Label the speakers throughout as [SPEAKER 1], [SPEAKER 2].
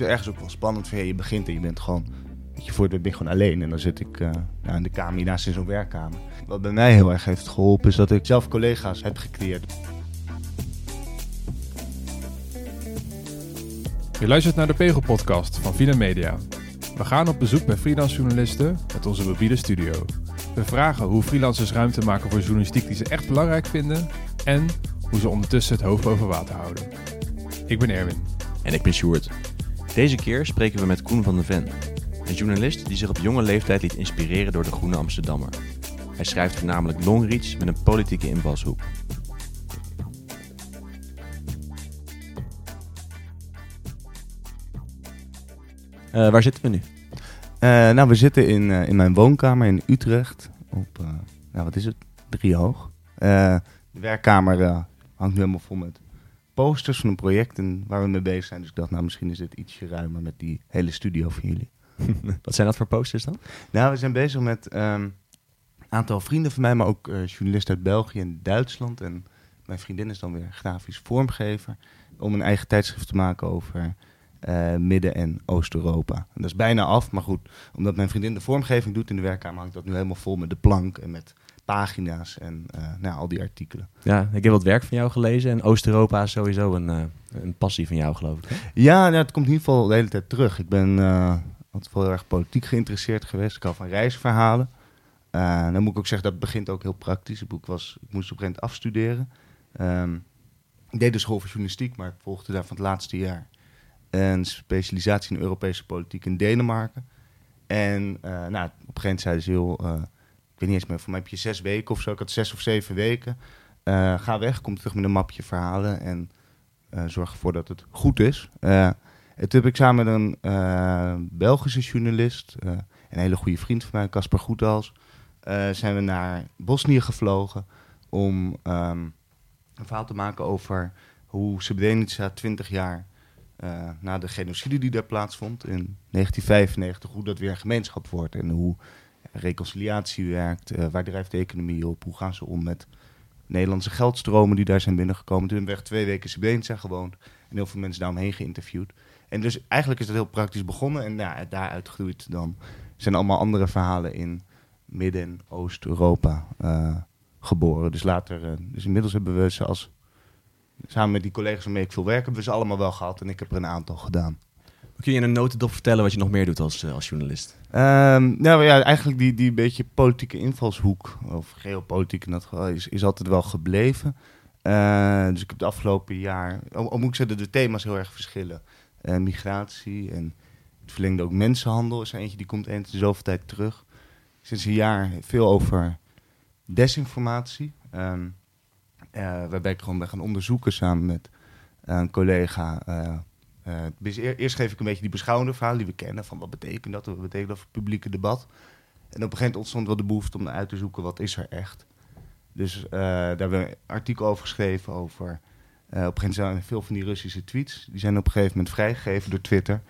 [SPEAKER 1] is ergens ook wel spannend. Van, ja, je begint en je bent gewoon, weet je, voor ben je gewoon alleen. En dan zit ik uh, nou, in de kamer, hiernaast in zo'n werkkamer. Wat bij mij heel erg heeft geholpen, is dat ik zelf collega's heb gecreëerd.
[SPEAKER 2] Je luistert naar de Pegel-podcast van Vina Media. We gaan op bezoek bij freelance journalisten met onze mobiele studio. We vragen hoe freelancers ruimte maken voor journalistiek die ze echt belangrijk vinden en hoe ze ondertussen het hoofd boven water houden. Ik ben Erwin.
[SPEAKER 3] En ik ben Sjoerd. Deze keer spreken we met Koen van de Ven, een journalist die zich op jonge leeftijd liet inspireren door de Groene Amsterdammer. Hij schrijft voornamelijk longreads met een politieke invalshoek. Uh, waar zitten we nu?
[SPEAKER 1] Uh, nou, we zitten in, uh, in mijn woonkamer in Utrecht. Op, nou, wat is het? Drie hoog. de werkkamer hangt nu helemaal vol met posters van een project en waar we mee bezig zijn. Dus ik dacht, nou, misschien is dit ietsje ruimer met die hele studio van jullie.
[SPEAKER 3] Wat zijn dat voor posters dan?
[SPEAKER 1] Nou, we zijn bezig met um, een aantal vrienden van mij, maar ook uh, journalisten uit België en Duitsland. En mijn vriendin is dan weer grafisch vormgever. Om een eigen tijdschrift te maken over uh, Midden- en Oost-Europa. Dat is bijna af, maar goed, omdat mijn vriendin de vormgeving doet in de werkkamer, hangt dat nu helemaal vol met de plank en met pagina's en uh, nou, al die artikelen.
[SPEAKER 3] Ja, ik heb wat werk van jou gelezen en Oost-Europa is sowieso een, uh, een passie van jou, geloof ik. Hè?
[SPEAKER 1] Ja, nou, het komt in ieder geval de hele tijd terug. Ik ben uh, altijd wel heel erg politiek geïnteresseerd geweest. Ik hou van reisverhalen. dan moet ik ook zeggen, dat begint ook heel praktisch. Ik, was, ik moest op een gegeven moment afstuderen. Um, ik deed de school voor journalistiek, maar ik volgde daar van het laatste jaar een specialisatie in Europese politiek in Denemarken. En nou, op een gegeven moment zeiden ze heel ik weet niet eens meer, voor mij heb je zes weken of zo. Ik had zes of zeven weken. Uh, ga weg, kom terug met een mapje verhalen en uh, zorg ervoor dat het goed is. Uh, en toen heb ik samen met een Belgische journalist, een hele goede vriend van mij, Casper Goedals, zijn we naar Bosnië gevlogen om um, een verhaal te maken over hoe Srebrenica 20 jaar na de genocide die daar plaatsvond in 1995, hoe dat weer een gemeenschap wordt en hoe reconciliatie werkt, uh, waar drijft de economie op, hoe gaan ze om met Nederlandse geldstromen die daar zijn binnengekomen. Toen hebben we twee weken Srebrenica gewoond en heel veel mensen daaromheen geïnterviewd. En dus eigenlijk is dat heel praktisch begonnen en ja, daaruit groeit dan zijn allemaal andere verhalen in Midden- en Oost-Europa uh, geboren. Dus later, uh, dus inmiddels hebben we ze als, samen met die collega's waarmee ik veel werk, hebben we ze allemaal wel gehad en ik heb er een aantal gedaan.
[SPEAKER 3] Kun je in een notendop vertellen wat je nog meer doet als, uh, als journalist?
[SPEAKER 1] Um, nou ja, eigenlijk die, die beetje politieke invalshoek, of geopolitiek in dat geval, is, is altijd wel gebleven. Uh, dus ik heb het afgelopen jaar, al, moet ik zeggen, de thema's heel erg verschillen. Uh, migratie en het verlengde ook mensenhandel is eentje, die komt eens in zoveel tijd terug. Sinds een jaar veel over desinformatie. Um, waarbij ik gewoon ben gaan onderzoeken samen met een collega uh, eerst geef ik een beetje die beschouwende verhalen die we kennen. Van wat betekent dat? Wat betekent dat voor het publieke debat? En op een gegeven moment ontstond wel de behoefte om uit te zoeken wat is er echt. Dus uh, daar hebben we een artikel over geschreven over... Uh, op een gegeven moment zijn veel van die Russische tweets... die zijn op een gegeven moment vrijgegeven door Twitter.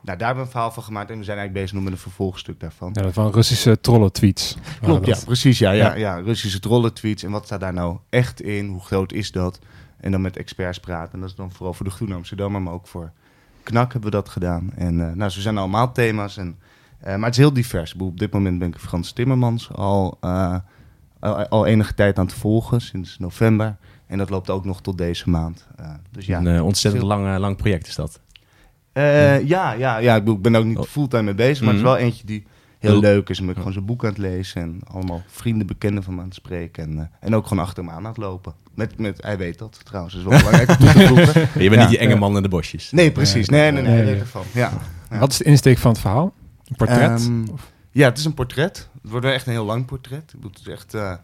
[SPEAKER 1] Nou, daar hebben we een verhaal van gemaakt... en we zijn eigenlijk bezig met een vervolgstuk daarvan.
[SPEAKER 2] Ja, van Russische trollen-tweets.
[SPEAKER 1] Klopt, ja, precies. Ja, ja, ja. Russische trollen-tweets. En wat staat daar nou echt in? Hoe groot is dat? En dan met experts praten. En dat is dan vooral voor de Groene Amsterdammer, maar ook voor Knak hebben we dat gedaan. En uh, nou, zo zijn allemaal thema's. En, uh, maar het is heel divers. Op dit moment ben ik Frans Timmermans al, uh, al, al, enige tijd aan het volgen, sinds november. En dat loopt ook nog tot deze maand. dus ja,
[SPEAKER 3] een ontzettend heel... lang, lang project is dat.
[SPEAKER 1] Ja. ja, ja, ja, ik ben ook niet oh. fulltime mee bezig, maar mm -hmm. het is wel eentje die heel leuk is. En ik gewoon zijn boek aan het lezen en allemaal vrienden, bekenden van me aan het spreken. En, en ook gewoon achter hem aan aan het lopen. Met, met, hij weet dat trouwens, is wel belangrijk om te
[SPEAKER 3] Je bent niet die enge man in de bosjes.
[SPEAKER 1] Nee, precies. Nee, nee, nee. nee, nee. Ja.
[SPEAKER 2] Wat is de insteek van het verhaal? Een portret? Um,
[SPEAKER 1] ja, het is een portret. Het wordt wel echt een heel lang portret. Het moet, echt, uh,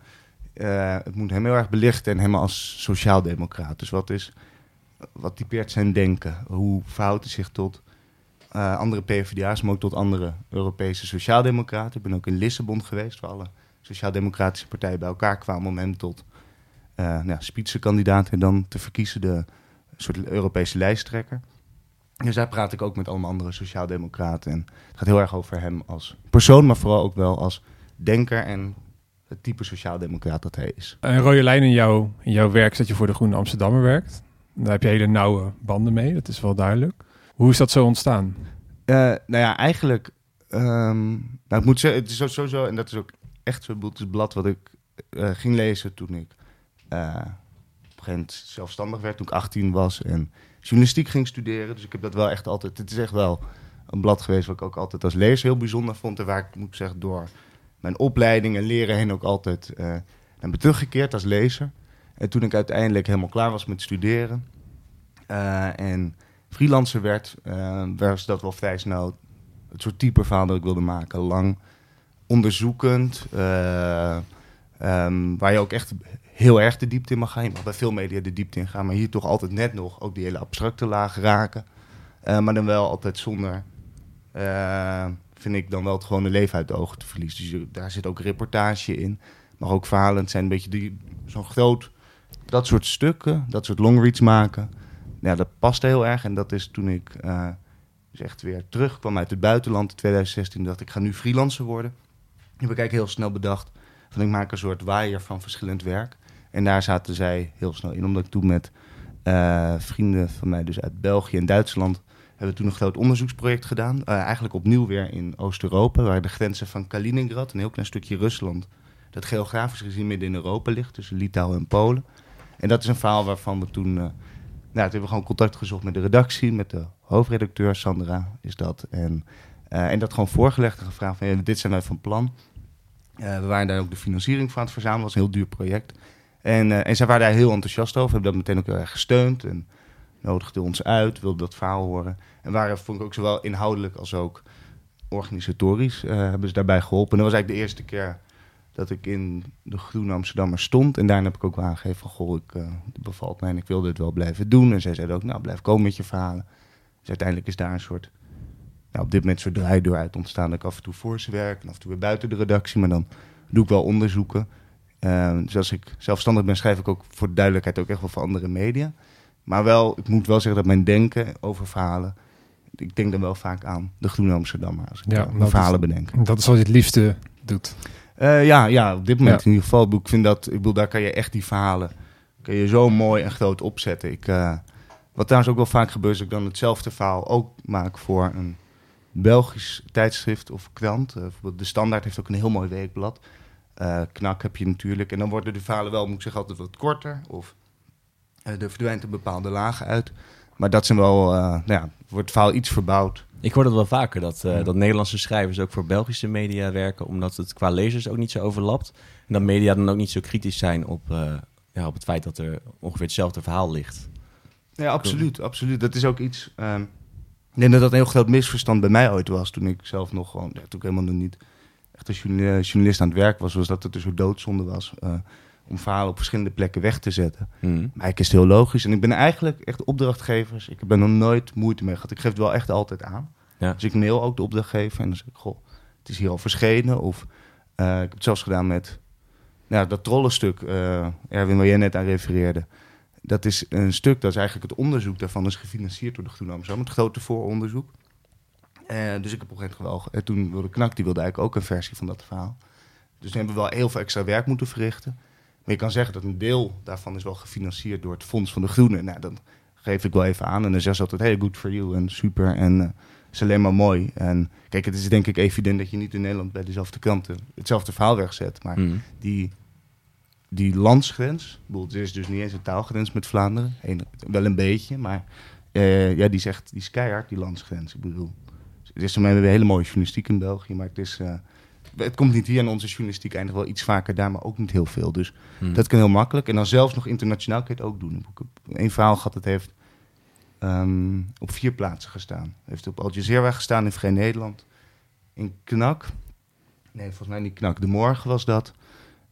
[SPEAKER 1] uh, het moet hem heel erg belichten en hem als sociaaldemocraat. Dus wat, is, wat typeert zijn denken? Hoe verhoudt hij zich tot uh, andere PvdA's, maar ook tot andere Europese sociaaldemocraten. Ik ben ook in Lissabon geweest, waar alle sociaaldemocratische partijen bij elkaar kwamen om hem tot uh, nou, spitsenkandidaat en dan te verkiezen, de soort Europese lijsttrekker. Dus daar praat ik ook met allemaal andere sociaaldemocraten. En het gaat heel erg over hem als persoon, maar vooral ook wel als denker en het type sociaaldemocraat dat hij is.
[SPEAKER 2] Een rode lijn in, in jouw werk is dat je voor de Groene Amsterdammer werkt. Daar heb je hele nauwe banden mee, dat is wel duidelijk. Hoe is dat zo ontstaan?
[SPEAKER 1] Uh, nou ja, eigenlijk... Um, nou, ik moet zeggen, het is sowieso... En dat is ook echt zo'n blad wat ik uh, ging lezen toen ik... Uh, op een gegeven zelfstandig werd, toen ik 18 was. En journalistiek ging studeren. Dus ik heb dat wel echt altijd... Het is echt wel een blad geweest wat ik ook altijd als lezer heel bijzonder vond. En waar ik, moet zeggen, door mijn opleiding en leren heen ook altijd uh, ben teruggekeerd als lezer. En toen ik uiteindelijk helemaal klaar was met studeren en freelancer werd, uh, was dat wel vrij snel het soort type verhaal dat ik wilde maken. Lang, onderzoekend, um, waar je ook echt heel erg de diepte in mag gaan. Je mag bij veel media de diepte in gaan, maar hier toch altijd net nog ook die hele abstracte laag raken. maar dan wel altijd zonder vind ik dan wel het gewone leven uit de ogen te verliezen. Dus daar zit ook reportage in. Maar ook verhalen. Zijn een beetje zo'n groot... Dat soort stukken, dat soort longreads maken. Ja, dat past heel erg. En dat is toen ik uh, dus echt weer terugkwam uit het buitenland in 2016. dacht ik ga nu freelancer worden. Heb ik eigenlijk heel snel bedacht. Van ik maak een soort waaier van verschillend werk. En daar zaten zij heel snel in. Omdat ik toen met uh, vrienden van mij, dus uit België en Duitsland hebben toen een groot onderzoeksproject gedaan. Uh, eigenlijk opnieuw weer in Oost-Europa, waar de grenzen van Kaliningrad, een heel klein stukje Rusland, dat geografisch gezien midden in Europa ligt, tussen Litouwen en Polen. En dat is een verhaal waarvan we toen, toen hebben we gewoon contact gezocht met de redactie, met de hoofdredacteur, Sandra is dat. En, uh, en dat gewoon voorgelegd en gevraagd van, dit zijn wij van plan. we waren daar ook de financiering van het verzamelen, was een heel duur project. En, en zij waren daar heel enthousiast over, hebben dat meteen ook heel erg gesteund. En, nodigde ons uit, wilde dat verhaal horen. En waren, vond ik ook zowel inhoudelijk als ook organisatorisch, hebben ze daarbij geholpen. En dat was eigenlijk de eerste keer dat ik in de Groene Amsterdammer stond. En daarna heb ik ook wel aangegeven van, goh, ik, uh, het bevalt mij en ik wil dit wel blijven doen. En zij zeiden ook, nou, blijf komen met je verhalen. Dus uiteindelijk is daar een soort, nou, op dit moment een soort draaidoor uit ontstaan. Dat ik af en toe voor ze werk en af en toe weer buiten de redactie. Maar dan doe ik wel onderzoeken. Uh, dus als ik zelfstandig ben, schrijf ik ook voor de duidelijkheid ook echt wel voor andere media. Maar wel, ik moet wel zeggen dat mijn denken over verhalen. Ik denk dan wel vaak aan de Groene Amsterdammer. Als ik ja, verhalen bedenk.
[SPEAKER 2] Dat is wat je het liefste doet.
[SPEAKER 1] Uh, ja, ja, op dit moment in ieder geval. Ik vind dat, ik bedoel, daar kan je echt die verhalen. Kan je zo mooi en groot opzetten. Ik, uh, wat trouwens ook wel vaak gebeurt, is dat ik dan hetzelfde verhaal ook maak voor een Belgisch tijdschrift of krant. Uh, bijvoorbeeld de Standaard heeft ook een heel mooi weekblad. Knak heb je natuurlijk. En dan worden de verhalen wel, moet ik zeggen, altijd wat korter. Of er verdwijnt een bepaalde laag uit. Maar dat zijn wel, nou ja, wordt het verhaal iets verbouwd.
[SPEAKER 3] Ik hoor dat wel vaker, dat, uh, dat Nederlandse schrijvers ook voor Belgische media werken, omdat het qua lezers ook niet zo overlapt. En dat media dan ook niet zo kritisch zijn op, ja, op het feit dat er ongeveer hetzelfde verhaal ligt.
[SPEAKER 1] Ja, absoluut, absoluut. Dat is ook iets... Um, ik denk dat dat een heel groot misverstand bij mij ooit was, toen ik zelf nog gewoon, ja, toen ik helemaal nog niet echt als journalist aan het werk was, was dat het een soort doodzonde was om verhalen op verschillende plekken weg te zetten. Mm. Maar ik is het heel logisch. En ik ben eigenlijk echt opdrachtgevers. Ik heb er nog nooit moeite mee gehad. Ik geef het wel echt altijd aan. Ja. Dus ik mail ook de opdrachtgever en dan zeg ik, goh, het is hier al verschenen. Of uh, ik heb het zelfs gedaan met nou, dat trollenstuk, uh, Erwin, waar jij net aan refereerde. Dat is een stuk, dat is eigenlijk het onderzoek daarvan, is gefinancierd door de Groene Amsterdam, het grote vooronderzoek. Uh, dus ik heb op een gegeven moment wel, toen wilde Knak, die wilde eigenlijk ook een versie van dat verhaal. Dus toen hebben we wel heel veel extra werk moeten verrichten. Maar je kan zeggen dat een deel daarvan is wel gefinancierd door het Fonds van de Groenen. Nou, dan geef ik wel even aan. En dan zeggen ze altijd, hey, good for you en super. En uh, is alleen maar mooi. En kijk, het is denk ik evident dat je niet in Nederland bij dezelfde kranten hetzelfde verhaal wegzet. Maar mm. die, die landsgrens, het is dus niet eens een taalgrens met Vlaanderen. wel een beetje, maar uh, ja, die zegt, die is keihard, die landsgrens. Ik bedoel, het is, een hele mooie journalistiek in België, maar het is... Uh, het komt niet hier en onze journalistiek eindigt wel iets vaker daar, maar ook niet heel veel. Dus hmm. dat kan heel makkelijk. En dan zelfs nog internationaal kan je het ook doen. Een verhaal gehad, het heeft um, op vier plaatsen gestaan. Heeft op Al Jazeera gestaan in Vrij Nederland. In Knak. Nee, volgens mij niet Knak. De Morgen was dat.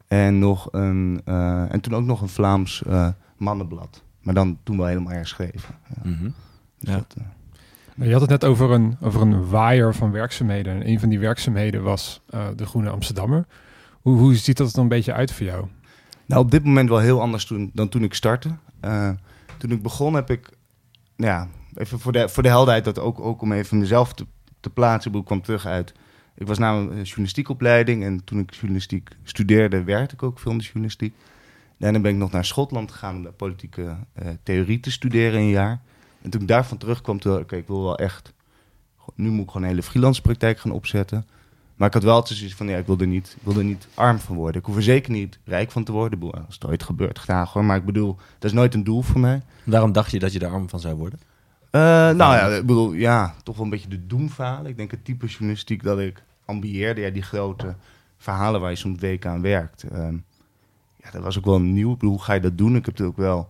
[SPEAKER 1] En, nog een, uh, en toen ook nog een Vlaams uh, mannenblad. Maar dan toen wel helemaal herschreven. Ja. Mm -hmm. dus
[SPEAKER 2] ja. Dat, uh, je had het net over een, over een waaier van werkzaamheden. En een van die werkzaamheden was uh, de Groene Amsterdammer. Hoe, hoe ziet dat er een beetje uit voor jou?
[SPEAKER 1] Nou, op dit moment wel heel anders toen, dan toen ik startte. Uh, toen ik begon heb ik, nou ja, even voor de, voor de helderheid, dat ook, ook om even mezelf te, te plaatsen. Ik kwam terug uit, ik was na een journalistiekopleiding en toen ik journalistiek studeerde, werkte ik ook veel in de journalistiek. Daarna ben ik nog naar Schotland gegaan om de politieke theorie te studeren een jaar. En toen ik daarvan terugkwam, toen oké, ik wil wel echt... Nu moet ik gewoon een hele freelance praktijk gaan opzetten. Maar ik had wel altijd zoiets van, ja, ik wil, er niet, ik wil er niet arm van worden. Ik hoef er zeker niet rijk van te worden. Als het ooit gebeurt, graag hoor. Maar ik bedoel, dat is nooit een doel voor mij.
[SPEAKER 3] Waarom dacht je dat je er arm van zou worden?
[SPEAKER 1] Uh, nou ja, ik bedoel, ja, toch wel een beetje de doemverhalen. Ik denk het type journalistiek dat ik ambieerde. Ja, die grote verhalen waar je soms weken aan werkt. Uh, ja, dat was ook wel nieuw. Ik bedoel, hoe ga je dat doen? Ik heb natuurlijk wel...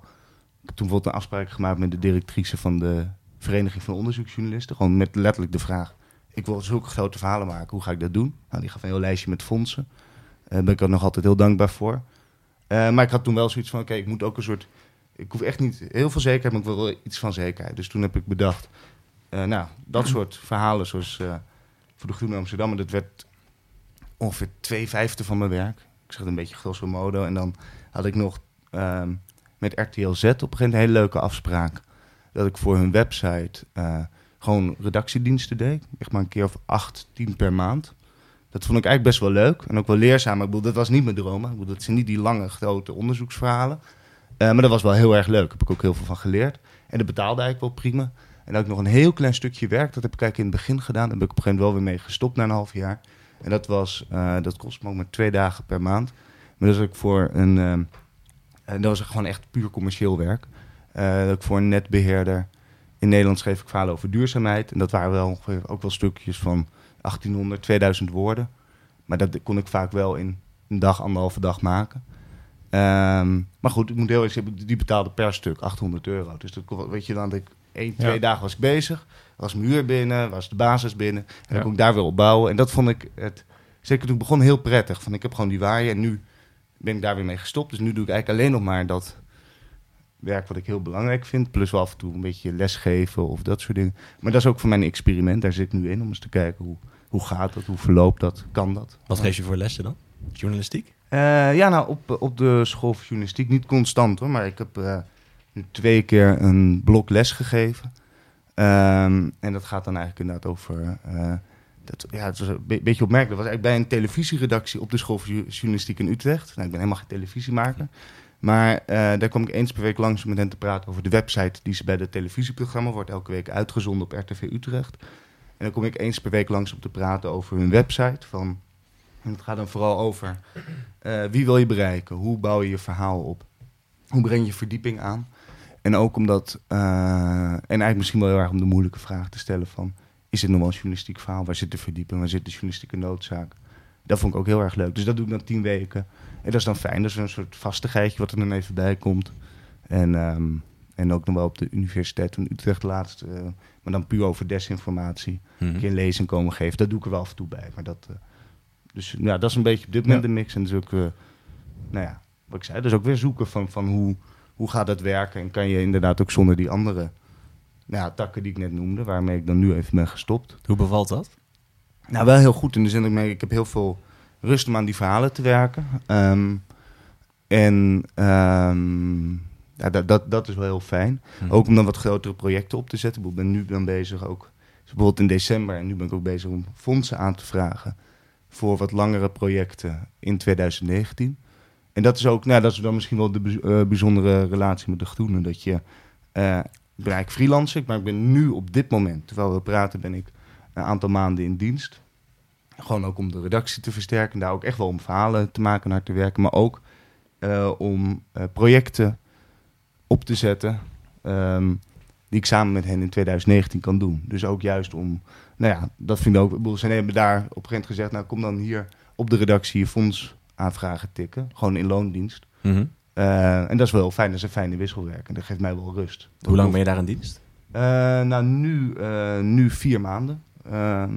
[SPEAKER 1] Toen bijvoorbeeld een afspraak gemaakt met de directrice van de Vereniging van Onderzoeksjournalisten. Gewoon met letterlijk de vraag, ik wil zulke grote verhalen maken, hoe ga ik dat doen? Nou, die gaf een heel lijstje met fondsen. Daar ben ik er nog altijd heel dankbaar voor. Uh, maar ik had toen wel zoiets van, oké, ik moet ook een soort... Ik hoef echt niet heel veel zekerheid, maar ik wil wel iets van zekerheid. Dus toen heb ik bedacht, uh, nou, dat soort verhalen zoals voor de Groene Amsterdam... dat werd ongeveer twee vijfde van mijn werk. Ik zeg het een beetje grosso modo. En dan had ik nog ehm, met RTL Z op een gegeven moment een hele leuke afspraak. Dat ik voor hun website gewoon redactiediensten deed. Echt maar een keer of acht, tien per maand. Dat vond ik eigenlijk best wel leuk en ook wel leerzaam. Ik bedoel, dat was niet mijn droom. Ik bedoel, dat zijn niet die lange, grote onderzoeksverhalen. Uh, maar dat was wel heel erg leuk. Heb ik ook heel veel van geleerd. En dat betaalde eigenlijk wel prima. En had ik nog een heel klein stukje werk. Dat heb ik eigenlijk in het begin gedaan. Daar heb ik op een gegeven moment wel weer mee gestopt na een half jaar. En dat, was, uh, dat kost me ook maar twee dagen per maand. Maar dat was ook voor een... Uh, dat was gewoon echt puur commercieel werk. dat ik voor een netbeheerder in Nederland schreef ik verhalen over duurzaamheid. En dat waren wel ongeveer ook wel stukjes van 1800, 2000 woorden. Maar dat kon ik vaak wel in een dag, anderhalve dag maken. Um, maar goed, ik moet heel erg zeggen, die betaalde per stuk 800 euro. Dus dat, weet je, dan ik één, twee ja. dagen was ik bezig. Was mijn uur binnen, was de basis binnen. En ja. dan kon ik daar weer op bouwen. En dat vond ik, het, zeker toen ik begon, heel prettig. Van ik heb gewoon die waaien en nu ben ik daar weer mee gestopt. Dus nu doe ik eigenlijk alleen nog maar dat werk wat ik heel belangrijk vind. Plus wel af en toe een beetje lesgeven of dat soort dingen. Maar dat is ook voor mijn experiment. Daar zit ik nu in om eens te kijken hoe, hoe gaat dat, hoe verloopt dat, kan dat.
[SPEAKER 3] Wat geef je voor lessen dan? Journalistiek?
[SPEAKER 1] Uh, ja, nou op, op de school voor journalistiek. Niet constant hoor, maar ik heb uh, nu twee keer een blok les gegeven. Um, en dat gaat dan eigenlijk inderdaad over... Uh, dat, ja, het was een be beetje opmerkelijk. Dat was eigenlijk bij een televisieredactie op de school voor journalistiek in Utrecht. Nou, ik ben helemaal geen televisiemaker. Maar uh, daar kom ik eens per week langs om met hen te praten over de website die ze bij het televisieprogramma wordt elke week uitgezonden op RTV Utrecht. En dan kom ik eens per week langs om te praten over hun website. Van, en het gaat dan vooral over uh, wie wil je bereiken, hoe bouw je je verhaal op, hoe breng je verdieping aan. En ook omdat, uh, en eigenlijk misschien wel heel erg om de moeilijke vraag te stellen van, is het nog wel een journalistiek verhaal? Waar zit de verdieping? Waar zit de journalistieke noodzaak? Dat vond ik ook heel erg leuk. Dus dat doe ik dan tien weken. En dat is dan fijn. Dat is een soort vastigheidje wat er dan even bij komt. En, um, en ook nog wel op de Universiteit van Utrecht laatst. Uh, maar dan puur over desinformatie. Mm -hmm. Een lezing komen geven. Dat doe ik er wel af en toe bij. Maar dat, uh, dus ja, dat is een beetje op dit moment ja. de mix. En dus ook, uh, nou ja, wat ik zei. Dus ook weer zoeken van, van hoe, hoe gaat dat werken. En kan je inderdaad ook zonder die andere nou ja, takken die ik net noemde. Waarmee ik dan nu even ben gestopt.
[SPEAKER 3] Hoe bevalt dat?
[SPEAKER 1] Nou, wel heel goed. In de zin dat ik, merk, ik heb heel veel rust om aan die verhalen te werken. Um, en um, ja, dat, dat, dat is wel heel fijn. Hm. Ook om dan wat grotere projecten op te zetten. Ik ben nu dan bezig ook, bijvoorbeeld in december, en nu ben ik ook bezig om fondsen aan te vragen voor wat langere projecten in 2019. En dat is ook, nou, dat is dan misschien wel de uh, bijzondere relatie met de Groenen. Dat je, uh, ik ben eigenlijk freelancer, maar ik ben nu op dit moment, terwijl we praten, ben ik een aantal maanden in dienst. Gewoon ook om de redactie te versterken. Daar ook echt wel om verhalen te maken, naar te werken. Maar ook uh, om uh, projecten op te zetten. Um, die ik samen met hen in 2019 kan doen. Dus ook juist om. Nou ja, dat vind ik ook. Ze hebben daar op een gegeven moment gezegd. Nou, kom dan hier op de redactie je fonds aanvragen tikken. Gewoon in loondienst. Mm. Uh, en dat is wel heel fijn. Dat is een fijne wisselwerk. En dat geeft mij wel rust.
[SPEAKER 3] Hoe lang ben je daar in dienst?
[SPEAKER 1] nou, nu, nu vier maanden. Ehm,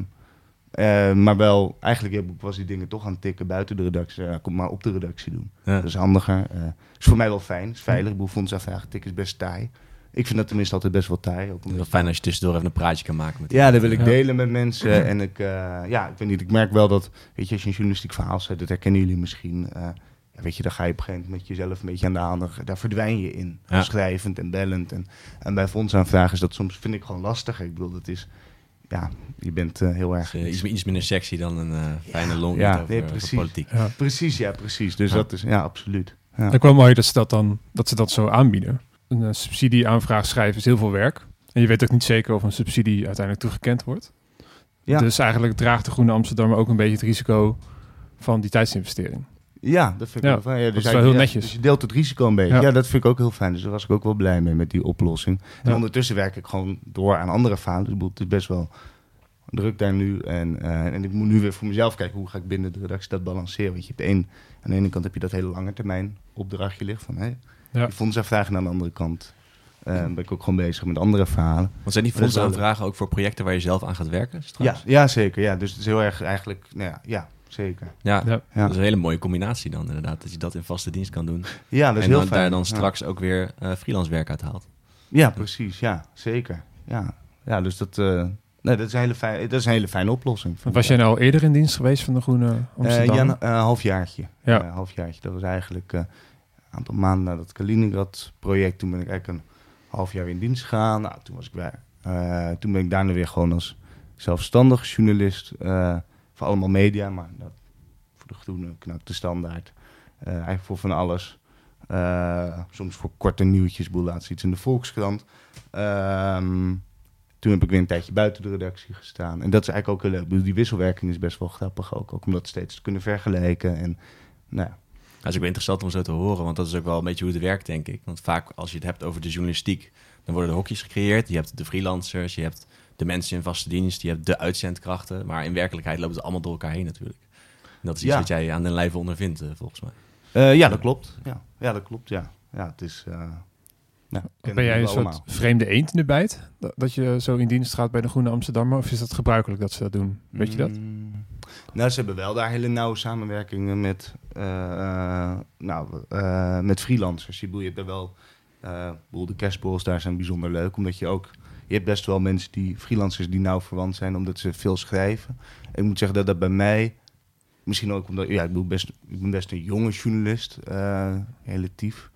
[SPEAKER 1] Uh, maar wel, eigenlijk was die dingen toch aan het tikken buiten de redactie. Ja, kom maar op de redactie doen. Ja. Dat is handiger. Uh, is voor mij wel fijn. is veilig. Ik bedoel, fondsaanvragen tikken is best taai. Ik vind dat tenminste altijd best wel taai. Ook
[SPEAKER 3] het is wel fijn als je tussendoor even een praatje kan maken. Met
[SPEAKER 1] ja, dat wil ik ja. delen met mensen. En ik, uh, ja, ik weet niet, ik merk wel dat, weet je, als je een journalistiek verhaal zet, dat herkennen jullie misschien. Ja, weet je, dan ga je op een gegeven moment met jezelf een beetje aan de aandacht. Daar verdwijn je in. Schrijvend en bellend. En, en bij fondsaanvragen is dat soms, vind ik gewoon lastig. Ik bedoel, dat is ja, je bent uh, heel erg...
[SPEAKER 3] Dus, uh, iets, iets minder sexy dan een uh, fijne long
[SPEAKER 1] ja,
[SPEAKER 3] over,
[SPEAKER 1] nee, precies.
[SPEAKER 3] over politiek.
[SPEAKER 1] Ja. Precies, ja, precies. Dus dat is, ja, absoluut. Ja.
[SPEAKER 2] Ik wel mooi dat ze dat dan dat ze dat zo aanbieden. Een subsidieaanvraag schrijven is heel veel werk. En je weet ook niet zeker of een subsidie uiteindelijk toegekend wordt.
[SPEAKER 1] Ja.
[SPEAKER 2] Dus eigenlijk draagt de Groene Amsterdammer ook een beetje het risico van die tijdsinvestering.
[SPEAKER 1] Ja, dat vind ik
[SPEAKER 2] Ja,
[SPEAKER 1] wel fijn. Ja,
[SPEAKER 2] dat is wel
[SPEAKER 1] eigenlijk-
[SPEAKER 2] heel
[SPEAKER 1] ja,
[SPEAKER 2] netjes.
[SPEAKER 1] dus je deelt het risico een beetje.
[SPEAKER 2] Ja.
[SPEAKER 1] Ja. dat vind ik ook heel fijn. Dus daar was ik ook wel blij mee met die oplossing. En
[SPEAKER 2] Ja.
[SPEAKER 1] ondertussen werk ik gewoon door aan andere verhalen. Dus het is best wel druk daar nu. En, eh, en ik moet nu weer voor mezelf kijken hoe ga ik binnen de redactie dat balanceren. Want je hebt één, aan de ene kant heb je dat hele lange termijn opdrachtje liggen van hey,
[SPEAKER 2] Ja.
[SPEAKER 1] die fondsaanvragen. En aan de andere kant eh, ben ik ook gewoon bezig met andere verhalen.
[SPEAKER 3] Want zijn die fondsaanvragen ook voor projecten waar je zelf aan gaat werken? straks?
[SPEAKER 1] Ja, ja, zeker. Ja. Dus het is heel erg eigenlijk, nou ja, ja zeker.
[SPEAKER 3] Ja,
[SPEAKER 2] Ja.
[SPEAKER 1] Ja.
[SPEAKER 3] dat is een hele mooie combinatie dan inderdaad. Dat je dat in vaste dienst kan doen.
[SPEAKER 1] Ja, dat is
[SPEAKER 3] en
[SPEAKER 1] heel
[SPEAKER 3] dan,
[SPEAKER 1] fijn.
[SPEAKER 3] daar dan
[SPEAKER 1] Ja.
[SPEAKER 3] straks ook weer eh, freelance werk uit haalt.
[SPEAKER 1] Ja, precies. Ja, zeker. Ja, ja dus dat, eh, nee, dat, is een hele fijn, dat is een hele fijne oplossing.
[SPEAKER 2] Was jij nou al eerder in dienst geweest van de Groene
[SPEAKER 1] Eh
[SPEAKER 2] Amsterdam?
[SPEAKER 1] ja, een eh, halfjaartje.
[SPEAKER 2] Ja.
[SPEAKER 1] Ja, een halfjaartje. Dat was eigenlijk eh, een aantal maanden na dat Kaliningrad-project. Toen ben ik eigenlijk een half jaar in dienst gegaan. Nou, toen was ik weer... eh, toen ben ik daarna weer gewoon als zelfstandig journalist... allemaal media, maar dat, voor de Groene knak de standaard. Eh, eigenlijk voor van alles. Eh, soms voor korte nieuwtjes, laatst iets in de Volkskrant. Ehm, toen heb ik weer een tijdje buiten de redactie gestaan. En dat is eigenlijk ook heel leuk. Die wisselwerking is best wel grappig ook. Ook om dat steeds te kunnen vergelijken. En nou ja,
[SPEAKER 3] Dat is ook interessant om zo te horen, want dat is ook wel een beetje hoe het werkt, denk ik. Want vaak als je het hebt over de journalistiek, dan worden er hokjes gecreëerd. Je hebt de freelancers, je hebt de mensen in vaste dienst, je hebt de uitzendkrachten. Maar in werkelijkheid lopen ze allemaal door elkaar heen natuurlijk. En dat is iets
[SPEAKER 1] Ja.
[SPEAKER 3] wat jij aan den lijve ondervindt, eh, volgens mij.
[SPEAKER 1] Eh, ja, dat klopt. Ja, ja dat klopt. Ja, ja het is. eh nou, kennen
[SPEAKER 2] ben jij een soort
[SPEAKER 1] allemaal.
[SPEAKER 2] vreemde eend in de bijt? Dat, je zo in dienst gaat bij de Groene Amsterdammer? Of is dat gebruikelijk dat ze dat doen? Weet je dat?
[SPEAKER 1] Mm, Nou, ze hebben wel daar hele nauwe samenwerkingen met, eh, eh, nou, eh, met freelancers. Je, bedoel, je hebt daar wel, eh, bedoel, de kerstborrels daar zijn bijzonder leuk, omdat je ook, je hebt best wel mensen die, freelancers die nauw verwant zijn, omdat ze veel schrijven. Ik moet zeggen dat dat bij mij, misschien ook omdat, ja, ik bedoel, best, ik ben best een jonge journalist, eh, relatief.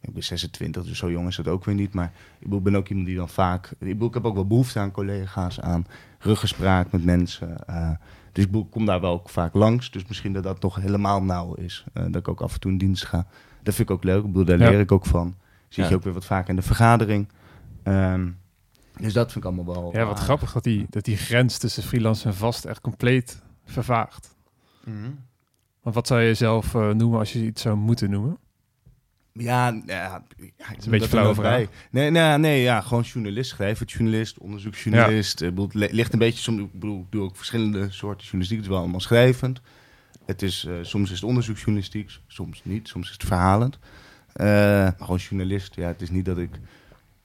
[SPEAKER 1] Ik ben 26, dus zo jong is dat ook weer niet. Maar ik bedoel, ben ook iemand die dan vaak... Ik, bedoel, ik heb ook wel behoefte aan collega's, aan ruggespraak met mensen. eh, dus ik bedoel, ik kom daar wel ook vaak langs. Dus misschien dat dat nog helemaal nauw is. eh, dat ik ook af en toe in dienst ga. Dat vind ik ook leuk. Ik bedoel, daar
[SPEAKER 2] Ja.
[SPEAKER 1] leer ik ook van. Zit
[SPEAKER 3] Ja.
[SPEAKER 1] je ook weer wat vaker in de vergadering. Ehm, dus dat vind ik allemaal wel...
[SPEAKER 2] Ja, wat
[SPEAKER 1] aardig.
[SPEAKER 2] grappig dat die, dat die grens tussen freelance en vast echt compleet vervaagt.
[SPEAKER 1] Mhm.
[SPEAKER 2] Want wat zou je zelf eh, noemen als je iets zou moeten noemen?
[SPEAKER 1] Ja, ja, ja ik
[SPEAKER 2] een beetje vraag.
[SPEAKER 1] bij. Nee, nee, nee, ja, gewoon journalist schrijven. Journalist, onderzoeksjournalist. Ik bedoel, Het li- ligt een beetje, soms, ik bedoel, ik doe ook verschillende soorten journalistiek. Het is wel allemaal schrijvend. Het is, eh, soms is het onderzoeksjournalistiek, soms niet. Soms is het verhalend. Eh, maar gewoon journalist, ja, het is niet dat ik,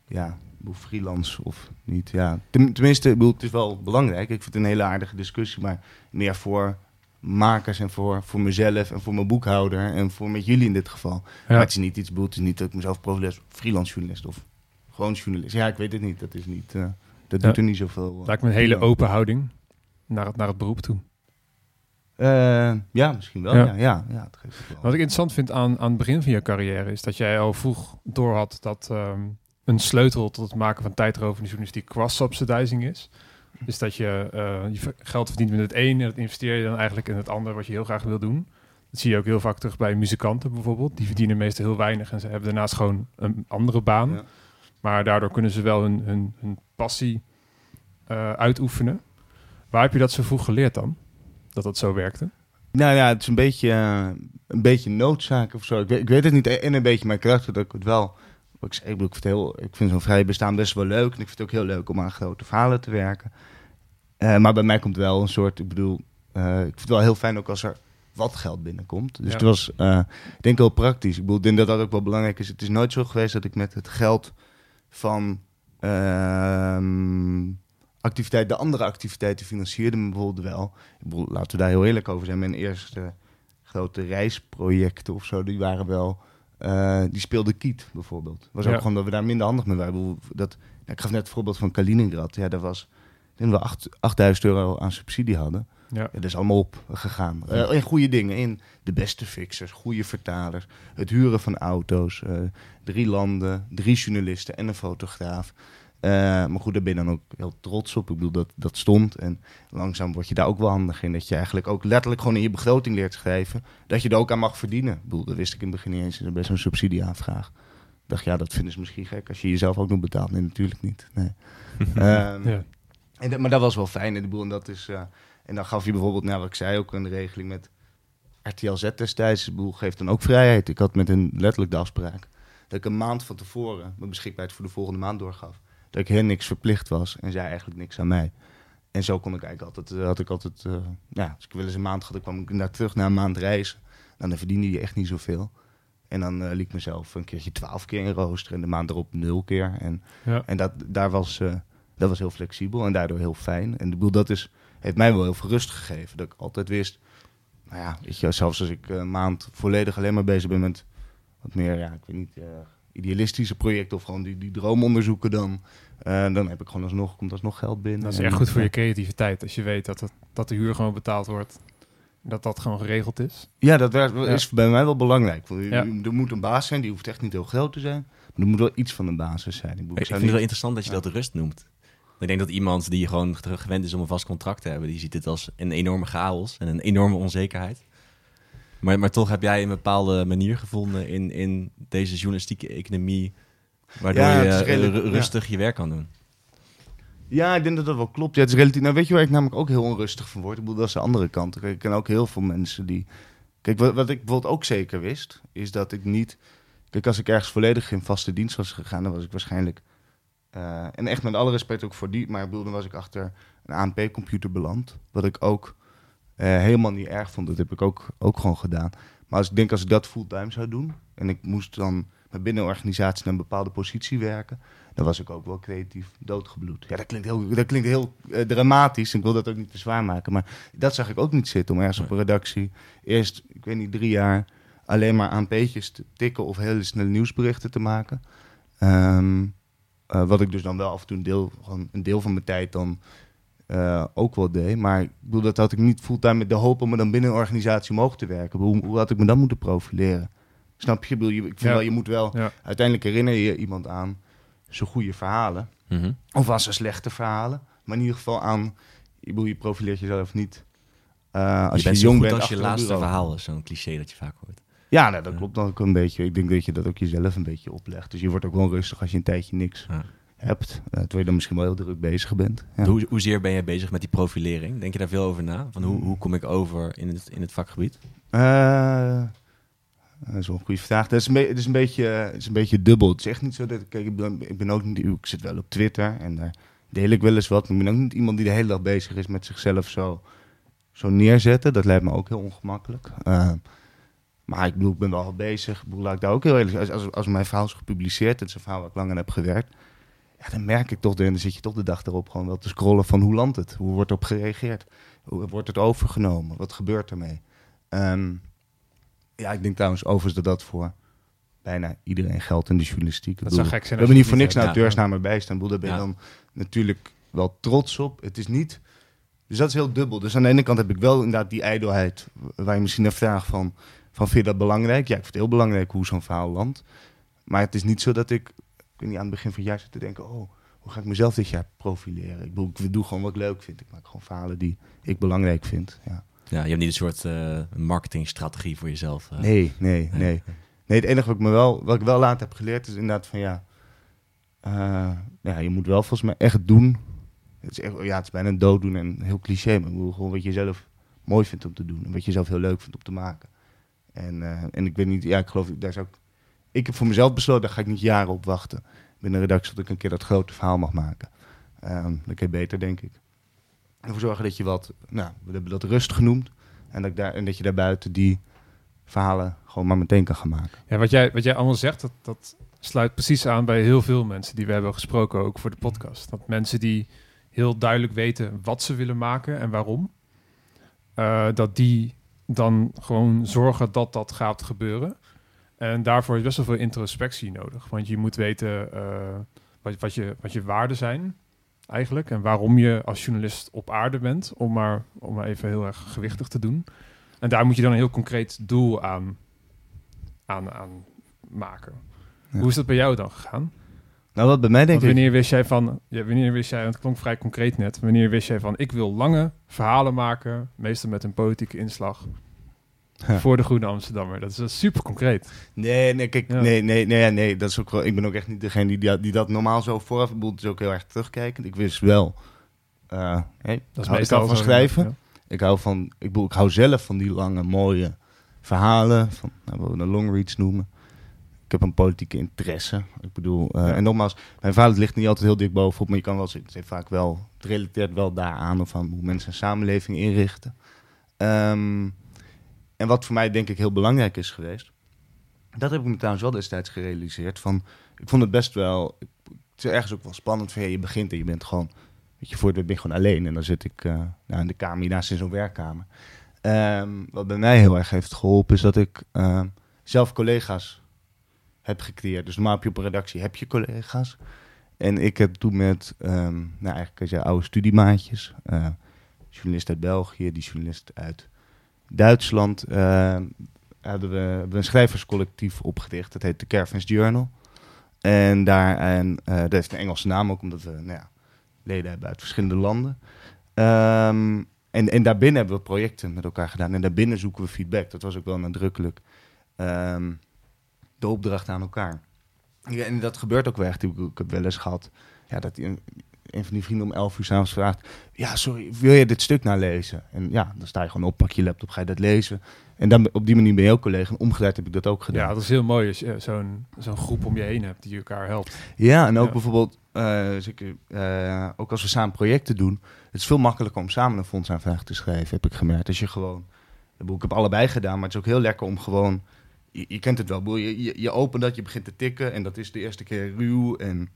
[SPEAKER 1] ja, freelance of niet. Ja. Ten- tenminste, ik bedoel, het is wel belangrijk. Ik vind het een hele aardige discussie, maar meer voor makers en voor, voor mezelf en voor mijn boekhouder en voor met jullie in dit geval. Maar het is niet iets, ik bedoel, het is niet dat ik mezelf profileer als freelance journalist of gewoon journalist. Ja, ik weet het niet. Dat is niet, eh, dat
[SPEAKER 2] Ja.
[SPEAKER 1] doet er niet zoveel. eh,
[SPEAKER 2] Lijkt me een hele open houding naar het, naar het beroep toe.
[SPEAKER 1] Eh, ja, misschien wel.
[SPEAKER 2] Ja.
[SPEAKER 1] Ja, ja, ja, het geeft het wel.
[SPEAKER 2] Wat ik interessant vind aan, aan het begin van je carrière is dat jij al vroeg doorhad dat ehm, een sleutel tot het maken van tijdrovende journalistiek cross-subsidizing is. Dus dat je eh, je geld verdient met het een en dat investeer je dan eigenlijk in het andere wat je heel graag wil doen. Dat zie je ook heel vaak terug bij muzikanten bijvoorbeeld. Die verdienen meestal heel weinig en ze hebben daarnaast gewoon een andere baan.
[SPEAKER 1] Ja.
[SPEAKER 2] Maar daardoor kunnen ze wel hun, hun, hun passie eh, uitoefenen. Waar heb je dat zo vroeg geleerd dan? Dat dat zo werkte?
[SPEAKER 1] Nou ja, het is een beetje, eh, een beetje noodzaak of zo. Ik weet, ik weet het niet. En een beetje mijn karakter dat ik het wel... Ik, ik, bedoel, ik vind, heel, ik vind zo'n vrij bestaan best wel leuk. En ik vind het ook heel leuk om aan grote verhalen te werken. Eh, maar bij mij komt wel een soort... Ik bedoel, eh, ik vind het wel heel fijn ook als er wat geld binnenkomt. Dus
[SPEAKER 2] Ja.
[SPEAKER 1] het was, eh, ik denk wel praktisch. Ik bedoel, ik denk dat dat ook wel belangrijk is. Het is nooit zo geweest dat ik met het geld van... ehm, activiteit, de andere activiteiten financierde me bijvoorbeeld wel. Ik bedoel, laten we daar heel eerlijk over zijn. Mijn eerste grote reisprojecten of zo, die waren wel... eh, die speelde Kiet bijvoorbeeld. Was ook
[SPEAKER 2] Ja.
[SPEAKER 1] gewoon dat we daar minder handig mee waren. Dat, ik gaf net het voorbeeld van Kaliningrad. Ja, daar was... Ik denk dat we acht- 8000 euro aan subsidie hadden.
[SPEAKER 2] Ja.
[SPEAKER 1] Ja, dat is allemaal op gegaan. Eh, in goede dingen. In de beste fixers, goede vertalers. Het huren van auto's. eh, drie landen, drie journalisten en een fotograaf. Eh, maar goed, daar ben je dan ook heel trots op. Ik bedoel, dat, dat stond. En langzaam word je daar ook wel handig in. Dat je eigenlijk ook letterlijk gewoon in je begroting leert schrijven. Dat je er ook aan mag verdienen. Ik bedoel, dat wist ik in het begin niet eens bij zo'n subsidieaanvraag. Ik dacht, ja, dat vinden ze misschien gek als je jezelf ook nog betaalt. Nee, natuurlijk niet. Nee. Ehm,
[SPEAKER 2] Ja.
[SPEAKER 1] en dat- maar dat was wel fijn. En, de boel, en, dat is, eh, en dan gaf je bijvoorbeeld, nou, wat ik zei, ook een regeling met RTL Z destijds. De boel geeft dan ook vrijheid. Ik had met hen letterlijk de afspraak dat ik een maand van tevoren mijn beschikbaarheid voor de volgende maand doorgaf. Dat ik hen niks verplicht was en zij eigenlijk niks aan mij. En zo kon ik eigenlijk altijd, eh, had ik altijd, eh, ja, als ik wel eens een maand had, dan kwam ik inderdaad terug na een maand reizen. Nou, dan verdiende je echt niet zoveel. En dan eh, liet ik mezelf een keertje twaalf keer in rooster en de maand erop nul keer. En
[SPEAKER 2] Ja.
[SPEAKER 1] en dat, daar was, dat was heel flexibel en daardoor heel fijn. En ik bedoel, dat is, heeft mij wel heel veel rust gegeven. Dat ik altijd wist, nou ja, weet je, zelfs als ik een maand volledig alleen maar bezig ben met wat meer, ja, ik weet niet, idealistische projecten of gewoon die, die droomonderzoeken, dan, eh, dan heb ik gewoon alsnog, komt alsnog geld binnen.
[SPEAKER 2] Dat is echt goed voor je
[SPEAKER 1] ja.
[SPEAKER 2] creativiteit. Als je weet dat, het, dat de huur gewoon betaald wordt. Dat dat gewoon geregeld is.
[SPEAKER 1] Ja, dat werd- is bij mij wel belangrijk. Want
[SPEAKER 2] Ja.
[SPEAKER 1] Er moet een baas zijn, die hoeft echt niet heel groot te zijn. Maar er moet wel iets van een basis zijn. Ik,
[SPEAKER 3] Ik
[SPEAKER 1] ik
[SPEAKER 3] vind
[SPEAKER 1] zou
[SPEAKER 3] het wel
[SPEAKER 1] niet-
[SPEAKER 3] interessant dat je
[SPEAKER 1] Ja.
[SPEAKER 3] dat rust noemt. Ik denk dat iemand die gewoon gewend is om een vast contract te hebben, die ziet dit als een enorme chaos en een enorme onzekerheid. Maar, maar toch heb jij een bepaalde manier gevonden in, in deze journalistieke economie, waardoor
[SPEAKER 1] Ja,
[SPEAKER 3] je eh,
[SPEAKER 1] redelijk-
[SPEAKER 3] ru- rustig je werk kan doen.
[SPEAKER 1] Ja, ik denk dat dat wel klopt. Ja, het is relatief. Nou, weet je waar ik namelijk ook heel onrustig van word? Ik bedoel, dat is de andere kant. Kijk, ik ken ook heel veel mensen die. Kijk, wat, wat ik bijvoorbeeld ook zeker wist, is dat ik niet. Kijk, als ik ergens volledig in vaste dienst was gegaan, dan was ik waarschijnlijk. eh, en echt met alle respect ook voor die, maar ik bedoel, dan was ik achter een ANP-computer beland. Wat ik ook helemaal niet erg vond. Dat heb ik ook, ook gewoon gedaan. Maar als ik denk, als ik dat fulltime zou doen en ik moest dan binnen een organisatie naar een bepaalde positie werken, dan was ik ook wel creatief doodgebloed. Ja, dat klinkt heel, dat klinkt heel eh, dramatisch. Ik wil dat ook niet te zwaar maken. Maar dat zag ik ook niet zitten om ergens op een redactie eerst, ik weet niet, drie jaar alleen maar aan peetjes te tikken of hele snelle nieuwsberichten te maken. Ehm, eh, wat ik dus dan wel af en toe een deel, gewoon een deel van mijn tijd dan eh, ook wel deed. Maar ik bedoel, dat had ik niet fulltime met de hoop om me dan binnen een organisatie omhoog te werken. Hoe, hoe had ik me dan moeten profileren? Snap je? Ik, bedoel, je, ik vind
[SPEAKER 2] Ja.
[SPEAKER 1] wel, je moet wel,
[SPEAKER 2] Ja.
[SPEAKER 1] uiteindelijk herinner je iemand aan zijn goede verhalen.
[SPEAKER 3] Mhm.
[SPEAKER 1] Of aan zijn slechte verhalen. Maar in ieder geval aan, ik bedoel, je profileert jezelf niet. eh, als
[SPEAKER 3] je
[SPEAKER 1] je,
[SPEAKER 3] bent zo
[SPEAKER 1] jong
[SPEAKER 3] goed
[SPEAKER 1] bent
[SPEAKER 3] als je laatste
[SPEAKER 1] bureau.
[SPEAKER 3] verhaal is zo'n cliché dat je vaak hoort.
[SPEAKER 1] Ja, nou, dat
[SPEAKER 3] Ja.
[SPEAKER 1] klopt dan ook een beetje. Ik denk dat je dat ook jezelf een beetje oplegt. Dus je wordt ook wel rustig als je een tijdje niks
[SPEAKER 3] Ja.
[SPEAKER 1] Hebt. eh, terwijl je dan misschien wel heel druk bezig bent. Ja.
[SPEAKER 3] Hoe, hoezeer ben jij bezig met die profilering? Denk je daar veel over na? Van hoe, hoe kom ik over in het, in het vakgebied?
[SPEAKER 1] Eh, dat is wel een goede vraag. Dat is een, be- het is een, beetje, het is een beetje dubbel. Het is echt niet zo dat... Kijk, ik ben, ik ben ook niet... Ik zit wel op Twitter en daar deel ik wel eens wat. Maar ik ben ook niet iemand die de hele dag bezig is met zichzelf zo, zo neerzetten. Dat lijkt me ook heel ongemakkelijk. Eh, maar ik bedoel, ik ben wel bezig. Ik bedoel, laat ik daar ook heel eerlijk als, als, als mijn verhaal is gepubliceerd, het is een verhaal waar ik lang aan heb gewerkt, ja, dan merk ik toch, en dan zit je toch de dag erop gewoon wel te scrollen van hoe landt het? Hoe wordt erop gereageerd? Hoe wordt het overgenomen? Wat gebeurt ermee? Ehm, ja, ik denk trouwens overigens dat dat voor bijna iedereen geldt in de journalistiek.
[SPEAKER 2] Dat zou gek zijn.
[SPEAKER 1] we hebben niet voor niks
[SPEAKER 2] hebt.
[SPEAKER 1] een auteursnaam erbij staan. Ik bedoel, Daar ben je
[SPEAKER 3] Ja.
[SPEAKER 1] dan natuurlijk wel trots op. Het is niet... Dus dat is heel dubbel. Dus aan de ene kant heb ik wel inderdaad die ijdelheid... waar je misschien naar vraagt van... van vind je dat belangrijk? Ja, ik vind het heel belangrijk hoe zo'n verhaal landt. Maar het is niet zo dat ik... Ik weet niet, aan het begin van het jaar zit te denken... oh, hoe ga ik mezelf dit jaar profileren? Ik, bedoel, ik doe gewoon wat ik leuk vind. Ik maak gewoon verhalen die ik belangrijk vind. Ja.
[SPEAKER 3] Ja, je hebt niet een soort eh, marketingstrategie voor jezelf. eh.
[SPEAKER 1] Nee, nee, nee. Nee, het enige wat ik, me wel, wat ik wel later heb geleerd is inderdaad van ja, eh, ja, je moet wel volgens mij echt doen. Het is, echt, ja, het is bijna een dooddoen en heel cliché, maar ik bedoel gewoon wat je zelf mooi vindt om te doen en wat je zelf heel leuk vindt om te maken. En, en ik weet niet, ja, ik geloof, daar zou ik, ik heb voor mezelf besloten, daar ga ik niet jaren op wachten. Binnen de redactie dat ik een keer dat grote verhaal mag maken. Ehm dat kan je beter, denk ik. Ervoor zorgen dat je wat, nou, we hebben dat rust genoemd. En dat, daar, en dat je daarbuiten die verhalen gewoon maar meteen kan gaan maken.
[SPEAKER 2] Ja, wat jij, wat jij allemaal zegt, dat, dat sluit precies aan bij heel veel mensen die we hebben gesproken, ook voor de podcast. Dat mensen die heel duidelijk weten wat ze willen maken en waarom, eh, dat die dan gewoon zorgen dat dat gaat gebeuren. En daarvoor is best wel veel introspectie nodig. Want je moet weten eh, wat, wat, je, wat je waarden zijn, eigenlijk. En waarom je als journalist op aarde bent, om maar, om maar even heel erg gewichtig te doen. En daar moet je dan een heel concreet doel aan, aan, aan maken.
[SPEAKER 1] Ja.
[SPEAKER 2] Hoe is dat bij jou dan gegaan?
[SPEAKER 1] Nou, wat bij mij denk
[SPEAKER 2] Want
[SPEAKER 1] ik...
[SPEAKER 2] wanneer wist jij van, ja, wanneer wist jij, want het klonk vrij concreet net, wanneer wist jij van, ik wil lange verhalen maken, meestal met een politieke inslag. Voor de Groene Amsterdammer. Dat is super concreet.
[SPEAKER 1] Nee, nee, kijk,
[SPEAKER 2] Ja.
[SPEAKER 1] nee, nee, nee, nee, dat is ook wel. Ik ben ook echt niet degene die, die, die dat normaal zo vooraf. Ik bedoel, het is ook heel erg terugkijkend. Ik wist wel. eh hey,
[SPEAKER 2] Dat is
[SPEAKER 1] hou- ik hou van schrijven.
[SPEAKER 2] ja.
[SPEAKER 1] Ik hou van. Ik bedoel, ik hou zelf van die lange, mooie verhalen. Van nou, wat we een long reads noemen. Ik heb een politieke interesse. Ik bedoel, eh, en nogmaals, mijn verhaal ligt niet altijd heel dik bovenop, maar je kan wel zien, het vaak wel, het relateert wel daaraan of aan hoe mensen een samenleving inrichten. Ehm, en wat voor mij denk ik heel belangrijk is geweest, dat heb ik me trouwens wel destijds gerealiseerd. Van, ik vond het best wel, het is ergens ook wel spannend van, je begint en je bent gewoon, weet je, voor het ben je gewoon alleen. En dan zit ik eh, nou, in de kamer, hiernaast in zo'n werkkamer. Ehm, wat bij mij heel erg heeft geholpen, is dat ik ehm, zelf collega's heb gecreëerd. Dus normaal heb je op een redactie heb je collega's. En ik heb toen met, ehm, nou eigenlijk oude studiemaatjes, eh journalist uit België, die journalist uit Duitsland, eh, hadden we, een schrijverscollectief opgericht. Dat heet de Caravans Journal. En daar, en, eh, dat heeft een Engelse naam ook, omdat we nou ja, leden hebben uit verschillende landen. Ehm, en, en daarbinnen hebben we projecten met elkaar gedaan. En daarbinnen zoeken we feedback. Dat was ook wel nadrukkelijk ehm, de opdracht aan elkaar. Ja, en dat gebeurt ook wel echt. Ik, ik heb wel eens gehad ja, dat een, van die vrienden om 11 uur s'avonds vraagt... Ja, sorry, wil je dit stuk nalezen? En ja, dan sta je gewoon op, pak je laptop, ga je dat lezen. En dan, op die manier ben je ook collega. En omgedraaid heb ik dat ook gedaan.
[SPEAKER 2] Ja, dat is heel mooi als je eh, zo'n zo'n groep om je heen hebt die elkaar helpt.
[SPEAKER 1] Ja, en ook
[SPEAKER 2] Ja.
[SPEAKER 1] bijvoorbeeld, eh, zeker, eh, ook als we samen projecten doen, het is veel makkelijker om samen een fondsaanvraag te schrijven, heb ik gemerkt. Als je gewoon, ik, heb allebei gedaan, maar het is ook heel lekker om gewoon, je, je kent het wel, je, je, je opent dat, je begint te tikken en dat is de eerste keer ruw en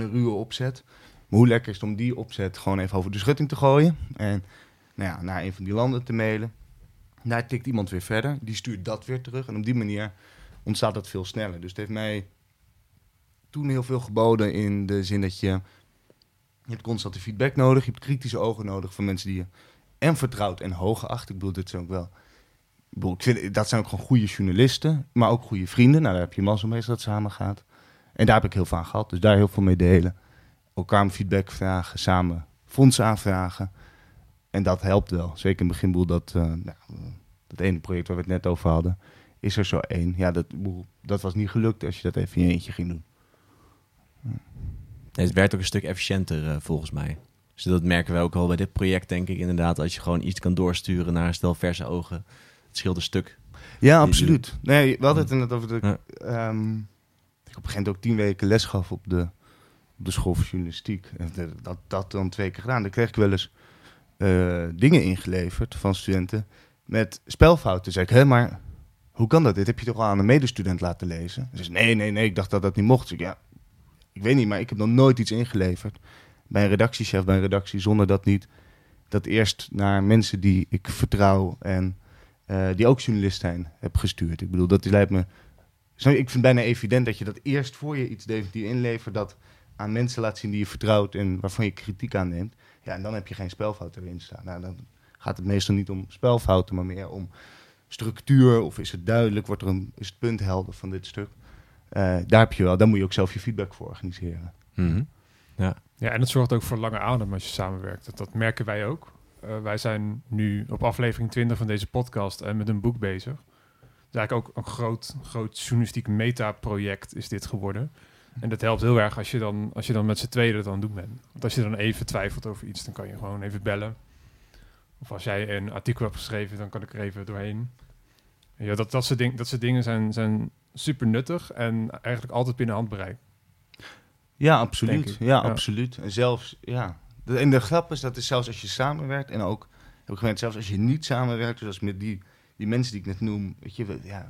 [SPEAKER 1] een ruwe opzet. Maar hoe lekker is het om die opzet gewoon even over de schutting te gooien en nou ja, naar een van die landen te mailen. Daar tikt iemand weer verder, die stuurt dat weer terug en op die manier ontstaat dat veel sneller. Dus het heeft mij toen heel veel geboden in de zin dat je... Je hebt constante feedback nodig, je hebt kritische ogen nodig van mensen die je en vertrouwt en hoog. Ik bedoel, dit zijn ook wel... Ik vind, dat zijn ook gewoon goede journalisten, maar ook goede vrienden. Nou, daar heb je mazzel mee als dat samen gaat. En daar heb ik heel veel aan gehad, dus daar heel veel mee delen. Elkaar om feedback vragen, samen fondsen aanvragen. En dat helpt wel. Zeker in het begin, dat, eh, nou, dat ene project waar we het net over hadden, is er zo één. Ja, dat, dat was niet gelukt als je dat even in je eentje ging doen.
[SPEAKER 3] Nee, het werkt ook een stuk efficiënter eh, volgens mij. Dus dat merken wij ook al bij dit project, denk ik inderdaad. Als je gewoon iets kan doorsturen naar een stel verse ogen. Het scheelt een stuk.
[SPEAKER 1] Ja, absoluut. Nee, we hadden het inderdaad over de...
[SPEAKER 3] Ja.
[SPEAKER 1] ehm, een gegeven moment ook tien weken les gaf op de, op de school voor journalistiek. En dat, dat, dan twee keer gedaan. Dan kreeg ik wel eens eh, dingen ingeleverd van studenten met spelfouten. Zeg ik, hé, maar hoe kan dat? Dit heb je toch al aan een medestudent laten lezen? Ze zei, nee, nee, nee, ik dacht dat dat niet mocht. Ik, ja, ik weet niet, maar ik heb nog nooit iets ingeleverd bij een redactiechef, bij een redactie, zonder dat niet dat eerst naar mensen die ik vertrouw en eh, die ook journalist zijn, heb gestuurd. Ik bedoel, dat lijkt me. Zo, ik vind het bijna evident dat je dat eerst voor je iets definitief inlevert, dat aan mensen laat zien die je vertrouwt en waarvan je kritiek aanneemt. Ja, en dan heb je geen spelfouten erin staan. Nou, dan gaat het meestal niet om spelfouten, maar meer om structuur. Of is het duidelijk? Wordt er een, is het punt helder van dit stuk? Eh, daar heb je wel, daar moet je ook zelf je feedback voor organiseren.
[SPEAKER 3] Mhm.
[SPEAKER 2] Ja, en het zorgt ook voor lange adem als je samenwerkt. Dat, dat merken wij ook. Eh, wij zijn nu op aflevering 20 van deze podcast en met een boek bezig. Is eigenlijk ook een groot, groot journalistiek metaproject is dit geworden. En dat helpt heel erg als je dan, als je dan met z'n tweeën het aan het doen bent. Want als je dan even twijfelt over iets, dan kan je gewoon even bellen. Of als jij een artikel hebt geschreven, dan kan ik er even doorheen. Ja, dat, dat, soort ding, dat soort dingen zijn, zijn super nuttig en eigenlijk altijd binnen handbereik.
[SPEAKER 1] Ja, absoluut. Ja,
[SPEAKER 2] Ja.
[SPEAKER 1] absoluut. En zelfs, ja. De- En de grap is dat is zelfs als je samenwerkt en ook, heb ik gemerkt, zelfs als je niet samenwerkt, dus als met die, die mensen die ik net noem, weet je, we- ja,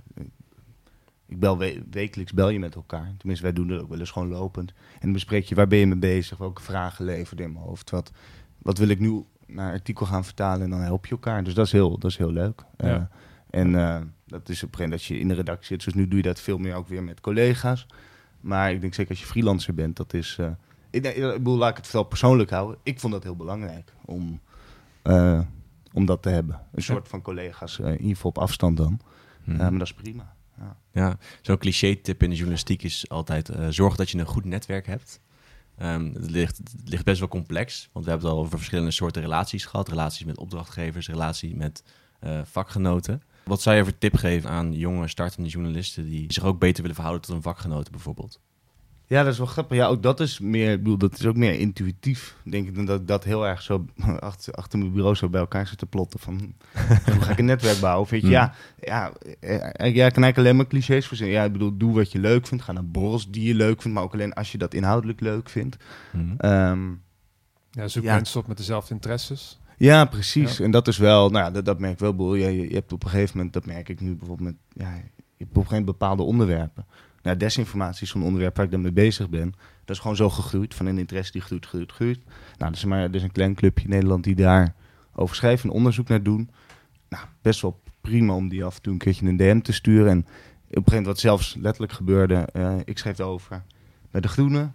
[SPEAKER 1] ik bel we- wekelijks bel je met elkaar. Tenminste, wij doen dat ook wel eens gewoon lopend. En dan bespreek je, waar ben je mee bezig? Welke vragen leveren in mijn hoofd? Wat, wat wil ik nu naar artikel gaan vertalen? En dan help je elkaar. Dus dat is heel, dat is heel leuk.
[SPEAKER 2] Ja.
[SPEAKER 1] Eh, en eh, dat is op een gegeven moment dat je in de redactie zit. Dus nu doe je dat veel meer ook weer met collega's. Maar ik denk zeker als je freelancer bent, dat is... eh, ik, ik bedoel, laat ik het vooral persoonlijk houden. Ik vond dat heel belangrijk om, om dat te hebben. Een soort van collega's, eh, in ieder geval op afstand dan.
[SPEAKER 3] Mhm.
[SPEAKER 1] Maar dat is prima. Ja.
[SPEAKER 3] Ja, zo'n cliché-tip in de journalistiek is altijd eh, zorg dat je een goed netwerk hebt. Ehm, het, ligt, het ligt best wel complex, want we hebben het al over verschillende soorten relaties gehad. Relaties met opdrachtgevers, relatie met eh, vakgenoten. Wat zou je voor tip geven aan jonge startende journalisten die zich ook beter willen verhouden tot hun vakgenoten bijvoorbeeld?
[SPEAKER 1] Ja, dat is wel grappig. Ja, ook dat is meer, ik bedoel, dat is ook meer intuïtief, denk ik, dan dat ik dat heel erg zo achter, achter mijn bureau zo bij elkaar zit te plotten van hoe ga ik een netwerk bouwen? Weet je,
[SPEAKER 3] Hmm.
[SPEAKER 1] ja, ja, eh, ja, ik kan eigenlijk alleen maar clichés verzinnen. Ja, ik bedoel, doe wat je leuk vindt, ga naar borrels die je leuk vindt, maar ook alleen als je dat inhoudelijk leuk vindt.
[SPEAKER 3] Mhm.
[SPEAKER 1] Ehm,
[SPEAKER 2] Ja, zoek
[SPEAKER 1] Ja.
[SPEAKER 2] mensen op met dezelfde interesses.
[SPEAKER 1] Ja, precies.
[SPEAKER 2] Ja.
[SPEAKER 1] En dat is wel, nou ja, dat, dat merk ik wel. Boel. Ja, je, je hebt op een gegeven moment, dat merk ik nu bijvoorbeeld met, ja, je hebt op een gegeven moment bepaalde onderwerpen. Nou, desinformatie zo'n onderwerp waar ik dan mee bezig ben. Dat is gewoon zo gegroeid, van een interesse die groeit, groeit, groeit. Nou, er is maar er is een klein clubje in Nederland die daar over schrijft en onderzoek naar doen. Nou, best wel prima om die af en toe een keertje een DM te sturen. En op een gegeven moment wat zelfs letterlijk gebeurde, eh, ik schreef over bij De Groene.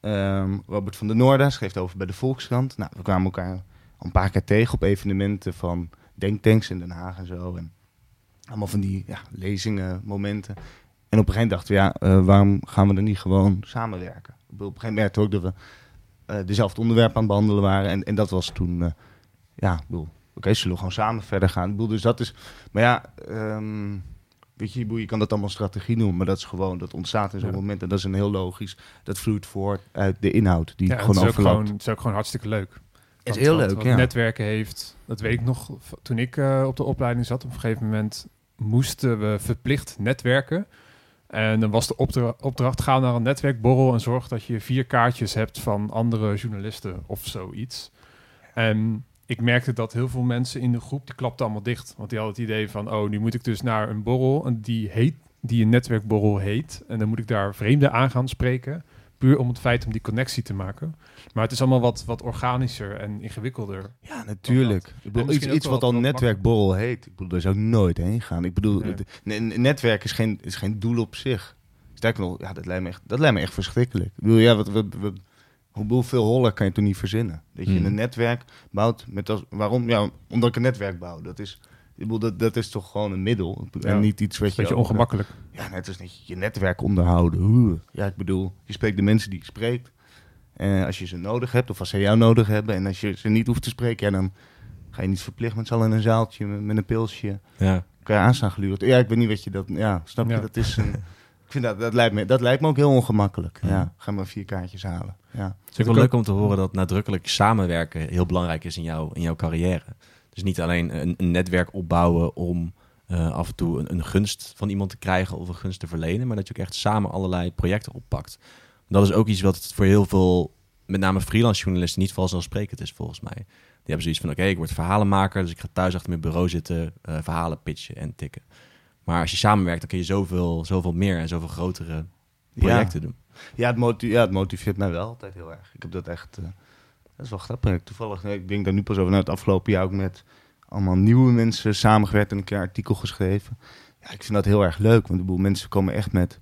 [SPEAKER 1] Ehm, Robert van der Noorden schreef over bij de Volkskrant. Nou, we kwamen elkaar een paar keer tegen op evenementen van denktanks in Den Haag en zo. En allemaal van die ja, lezingen, momenten. En op een gegeven moment dachten we, ja, eh, waarom gaan we er niet gewoon samenwerken? Op een gegeven moment merkten we ook dat we eh, dezelfde onderwerpen aan het behandelen waren. En, en dat was toen, eh, ja, ik bedoel, oké, zullen we gewoon samen verder gaan? Ik bedoel, dus dat is, maar ja, ehm, weet je, je kan dat allemaal strategie noemen, maar dat is gewoon, dat ontstaat in zo'n
[SPEAKER 2] Ja.
[SPEAKER 1] moment. En dat is een heel logisch, dat vloeit voort uit de inhoud, die
[SPEAKER 2] Ja,
[SPEAKER 1] gewoon
[SPEAKER 2] is ook
[SPEAKER 1] overlapt.
[SPEAKER 2] gewoon, het is ook gewoon hartstikke leuk.
[SPEAKER 1] Het is heel
[SPEAKER 2] wat-
[SPEAKER 1] leuk,
[SPEAKER 2] wat
[SPEAKER 1] ja.
[SPEAKER 2] netwerken heeft, dat weet ik nog, toen ik op de opleiding zat, op een gegeven moment moesten we verplicht netwerken. En dan was de opdra- opdracht, ga naar een netwerkborrel en zorg dat je vier kaartjes hebt van andere journalisten of zoiets. En ik merkte dat heel veel mensen in de groep, die klapten allemaal dicht. Want die hadden het idee van, oh, nu moet ik dus naar een borrel die heet, die een netwerkborrel heet. En dan moet ik daar vreemden aan gaan spreken. Puur om het feit om die connectie te maken. Maar het is allemaal wat, wat organischer en ingewikkelder.
[SPEAKER 1] Ja, natuurlijk. Ik bedoel, iets, wat
[SPEAKER 2] wat
[SPEAKER 1] netwerkborrel heet. Ik bedoel, daar zou ik nooit heen gaan. Ik bedoel,
[SPEAKER 2] Nee.
[SPEAKER 1] het- netwerk is geen, is geen doel op zich. Sterker nog, ja, dat, lijkt me echt, dat lijkt me echt verschrikkelijk. Ik bedoel, ja, wat, wat, wat, hoeveel holler kan je toen niet verzinnen? Dat je
[SPEAKER 3] Hmm.
[SPEAKER 1] een netwerk bouwt met als... Waarom? Ja, omdat ik een netwerk bouw. Dat is, dat, dat is toch gewoon een middel.
[SPEAKER 2] Ja.
[SPEAKER 1] En niet iets wat
[SPEAKER 2] Een
[SPEAKER 1] je...
[SPEAKER 2] beetje ongemakkelijk.
[SPEAKER 1] Ja, net als niet je netwerk onderhouden. Ja, ik bedoel, je spreekt de mensen die je spreekt. En als je ze nodig hebt, of als ze jou nodig hebben. En als je ze niet hoeft te spreken, ja, dan ga je niet verplicht met z'n allen in een zaaltje met, met een pilsje.
[SPEAKER 3] Ja.
[SPEAKER 1] Kan je aanstaan geluurd. Ja, ik weet niet wat je dat... Ja, snap je?
[SPEAKER 2] Ja.
[SPEAKER 1] Dat is een... Ik vind dat, dat, lijkt me, dat lijkt me ook heel ongemakkelijk. Ja,
[SPEAKER 3] Ja.
[SPEAKER 1] ga maar vier kaartjes halen. Ja.
[SPEAKER 3] Het is ook wel leuk om te horen dat nadrukkelijk samenwerken heel belangrijk is in, jou, in jouw carrière. Dus niet alleen een, een netwerk opbouwen om eh, af en toe een, een gunst van iemand te krijgen of een gunst te verlenen, maar dat je ook echt samen allerlei projecten oppakt. Dat is ook iets wat voor heel veel, met name freelance journalisten, niet vanzelfsprekend is volgens mij. Die hebben zoiets van, oké, ik word verhalenmaker, dus ik ga thuis achter mijn bureau zitten, eh, verhalen pitchen en tikken. Maar als je samenwerkt, dan kun je zoveel, zoveel meer en zoveel grotere projecten doen.
[SPEAKER 1] Ja, het ja, het motiveert mij wel altijd heel erg. Ik heb dat echt... eh, dat is wel grappig. Toevallig, nee, ik denk daar nu pas over na het afgelopen jaar ook met allemaal nieuwe mensen samengewerkt en een keer een artikel geschreven. Ja, ik vind dat heel erg leuk, want ik bedoel, mensen komen echt met...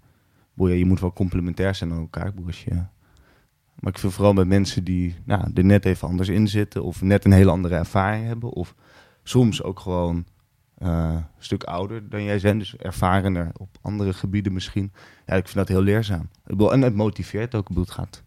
[SPEAKER 1] Boy, ja, je moet wel complementair zijn aan elkaar. Je, maar ik vind vooral met mensen die nou, er net even anders in zitten... of net een hele andere ervaring hebben... of soms ook gewoon eh, een stuk ouder dan jij bent, dus ervarener op andere gebieden misschien. Ja, ik vind dat heel leerzaam. Ik bedoel, en het motiveert ook. Ik bedoel, het gaat,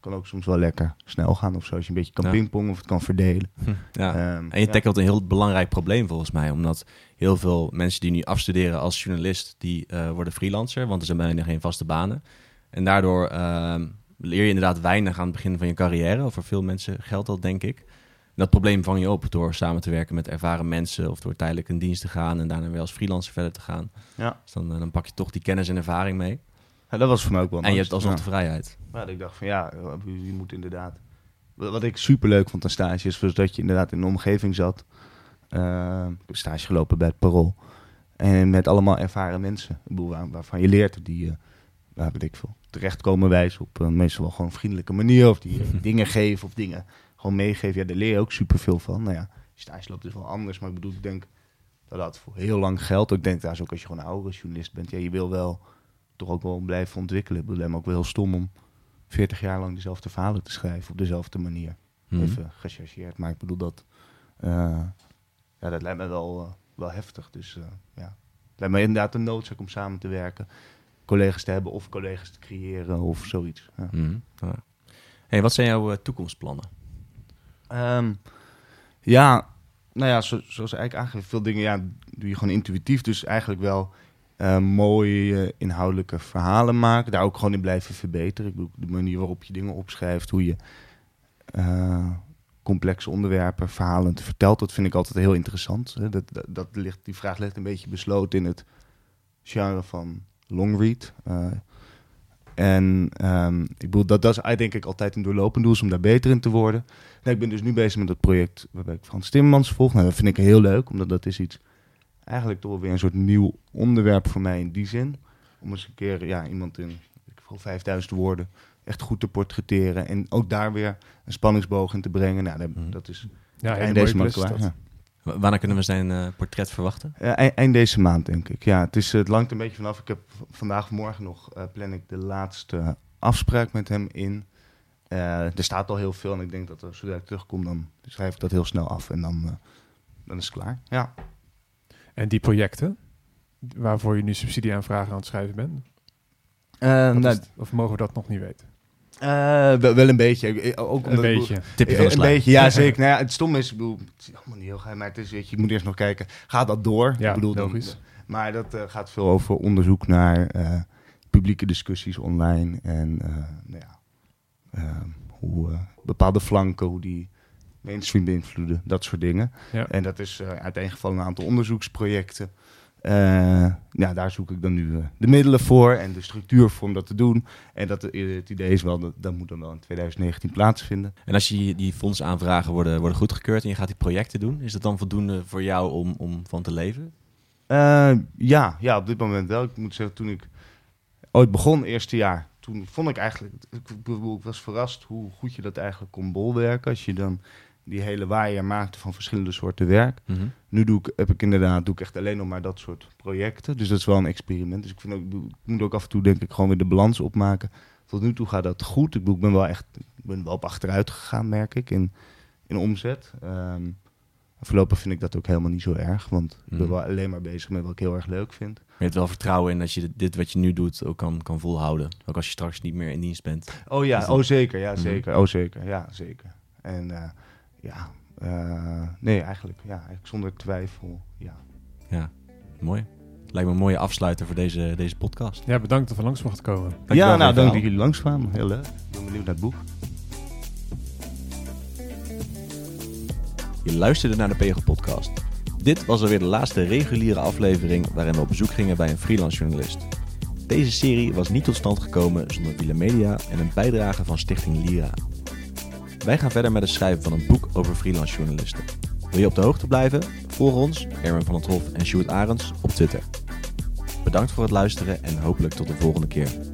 [SPEAKER 1] kan ook soms wel lekker snel gaan of zo. Als je een beetje kan
[SPEAKER 3] Ja.
[SPEAKER 1] pingpongen of het kan verdelen.
[SPEAKER 3] Hm, Ja.
[SPEAKER 1] Ehm,
[SPEAKER 3] En je tackelt een heel belangrijk probleem volgens mij. Omdat heel veel mensen die nu afstuderen als journalist, die eh, worden freelancer. Want er zijn bijna geen vaste banen. En daardoor ehm, leer je inderdaad weinig aan het begin van je carrière. Voor veel mensen geldt dat, denk ik. En dat probleem vang je op door samen te werken met ervaren mensen. Of door tijdelijk in dienst te gaan en daarna weer als freelancer verder te gaan.
[SPEAKER 1] Ja.
[SPEAKER 3] Dus dan, eh, dan pak je toch die kennis en ervaring mee.
[SPEAKER 1] Ja, dat was voor mij ook wel een
[SPEAKER 3] En je hebt alsnog
[SPEAKER 1] ja.
[SPEAKER 3] de vrijheid.
[SPEAKER 1] Ja, dat ik dacht van ja, je je moet inderdaad... Wat ik super leuk vond aan stages, was dat je inderdaad in een omgeving zat. Eh, ik heb stage gelopen bij het Parool. En met allemaal ervaren mensen. Ik bedoel, waar- waarvan je leert die, eh waar weet ik veel, terechtkomen wijzen op een meestal wel gewoon vriendelijke manier. Of die eh, dingen geven of dingen gewoon meegeven. Ja, daar leer je ook super veel van. Nou ja, stage loopt is wel anders. Maar ik bedoel, ik denk dat dat voor heel lang geldt. Ik denk daar ook als je gewoon een oudere journalist bent. Ja, je wil wel toch ook wel blijven ontwikkelen. Ik bedoel, het lijkt me ook wel heel stom om 40 jaar lang dezelfde verhalen te schrijven op dezelfde manier.
[SPEAKER 3] Mhm.
[SPEAKER 1] Even gechargeerd. Maar ik bedoel dat. eh, ja, dat lijkt me wel, eh, wel heftig. Dus eh, ja. Het lijkt me inderdaad een noodzaak om samen te werken. Collega's te hebben of collega's te creëren of zoiets. Ja.
[SPEAKER 3] Mhm. Ja. Hey, wat zijn jouw toekomstplannen?
[SPEAKER 1] Ehm, ja, nou ja, zo, zoals eigenlijk aangegeven, veel dingen ja, doe je gewoon intuïtief. Dus eigenlijk wel uh, mooie inhoudelijke verhalen maken. Daar ook gewoon in blijven verbeteren. Ik bedoel, de manier waarop je dingen opschrijft, hoe je uh, complexe onderwerpen, verhalen te vertelt, dat vind ik altijd heel interessant. Dat, dat, dat, ligt, die vraag ligt een beetje besloten in het genre van longread. Uh, en um, ik bedoel, dat, dat is denk ik altijd een doorlopend doel, om daar beter in te worden. Nou, ik ben dus nu bezig met het project waarbij ik Frans Timmermans volg. Nou, dat vind ik heel leuk, omdat dat is iets, eigenlijk toch wel weer een soort nieuw onderwerp voor mij in die zin. Om eens een keer ja, iemand in ik 5000 woorden echt goed te portretteren. En ook daar weer een spanningsboog in te brengen. Nou, dat,
[SPEAKER 2] Mhm.
[SPEAKER 1] dat is
[SPEAKER 2] Ja,
[SPEAKER 1] eind deze maand klaar. Ja.
[SPEAKER 3] Wanneer kunnen we zijn eh, portret verwachten?
[SPEAKER 1] Ja, eind, eind deze maand, denk ik. Ja, het, is, het langt een beetje vanaf. Ik heb vandaag of morgen nog eh, plan ik de laatste afspraak met hem in. Eh, er staat al heel veel en ik denk dat er, zodra ik terugkom, dan schrijf ik dat heel snel af en dan, eh, dan is het klaar. Ja.
[SPEAKER 2] En die projecten, waarvoor je nu subsidieaanvragen aan het schrijven bent?
[SPEAKER 1] Eh, nou,
[SPEAKER 2] het? of mogen we dat nog niet weten?
[SPEAKER 1] eh, wel, wel een beetje. Ook
[SPEAKER 2] Een beetje.
[SPEAKER 3] Tipje van de
[SPEAKER 1] een beetje, ja zeker. Nou ja, het stom is, ik bedoel, het is allemaal niet heel geheim, maar het is, weet je, je moet eerst nog kijken, gaat dat door?
[SPEAKER 2] Ja,
[SPEAKER 1] ik bedoel, dan-
[SPEAKER 2] logisch.
[SPEAKER 1] maar dat eh, gaat veel over onderzoek naar eh, publieke discussies online en eh, nou ja, hoe bepaalde flanken, hoe die mainstream beïnvloeden, dat soort dingen.
[SPEAKER 2] Ja.
[SPEAKER 1] En dat is eh uiteengevallen een aantal onderzoeksprojecten. Eh, ja, daar zoek ik dan nu eh, de middelen voor en de structuur voor om dat te doen. En dat, het idee is wel, dat, dat moet dan wel in 2019 plaatsvinden.
[SPEAKER 3] En als je die fondsaanvragen worden, worden goedgekeurd en je gaat die projecten doen, is dat dan voldoende voor jou om, om van te leven?
[SPEAKER 1] Eh, ja, ja, op dit moment wel. Ik moet zeggen, toen ik ooit begon, eerste jaar, toen vond ik eigenlijk, ik, ik was verrast hoe goed je dat eigenlijk kon bolwerken. Als je dan die hele waaier maakte van verschillende soorten werk. Nu doe ik, heb ik inderdaad, doe ik echt alleen nog maar dat soort projecten. Dus dat is wel een experiment. Dus ik, vind ook, ik moet ook af en toe denk ik gewoon weer de balans opmaken. Tot nu toe gaat dat goed. Ik, bedoel, ik ben wel echt, ik ben wel op achteruit gegaan, merk ik, in, in omzet. Ehm, voorlopig vind ik dat ook helemaal niet zo erg. Want ik ben
[SPEAKER 3] Mhm.
[SPEAKER 1] wel alleen maar bezig met wat ik heel erg leuk vind.
[SPEAKER 3] Maar je hebt wel vertrouwen in dat je dit wat je nu doet ook kan, kan volhouden. Ook als je straks niet meer in dienst bent.
[SPEAKER 1] Oh ja,
[SPEAKER 3] dat-
[SPEAKER 1] oh zeker, ja
[SPEAKER 3] Mhm.
[SPEAKER 1] zeker, oh zeker, ja zeker. En eh, ja, eh, nee eigenlijk, ja, eigenlijk zonder twijfel, ja.
[SPEAKER 3] Ja, mooi. Lijkt me een mooie afsluiter voor deze, deze podcast.
[SPEAKER 2] Ja, bedankt dat we langs mochten komen.
[SPEAKER 1] Ja, nou dank dat jullie langskwamen, heel leuk. Ik ben benieuwd naar het boek.
[SPEAKER 3] Je luisterde naar de Pegel Podcast. Dit was alweer de laatste reguliere aflevering waarin we op bezoek gingen bij een freelance journalist. Deze serie was niet tot stand gekomen zonder Villa Media en een bijdrage van Stichting Lira. Wij gaan verder met het schrijven van een boek over freelance journalisten. Wil je op de hoogte blijven? Volg ons, Erwin van het Hof en Sjoerd Arends, op Twitter. Bedankt voor het luisteren en hopelijk tot de volgende keer.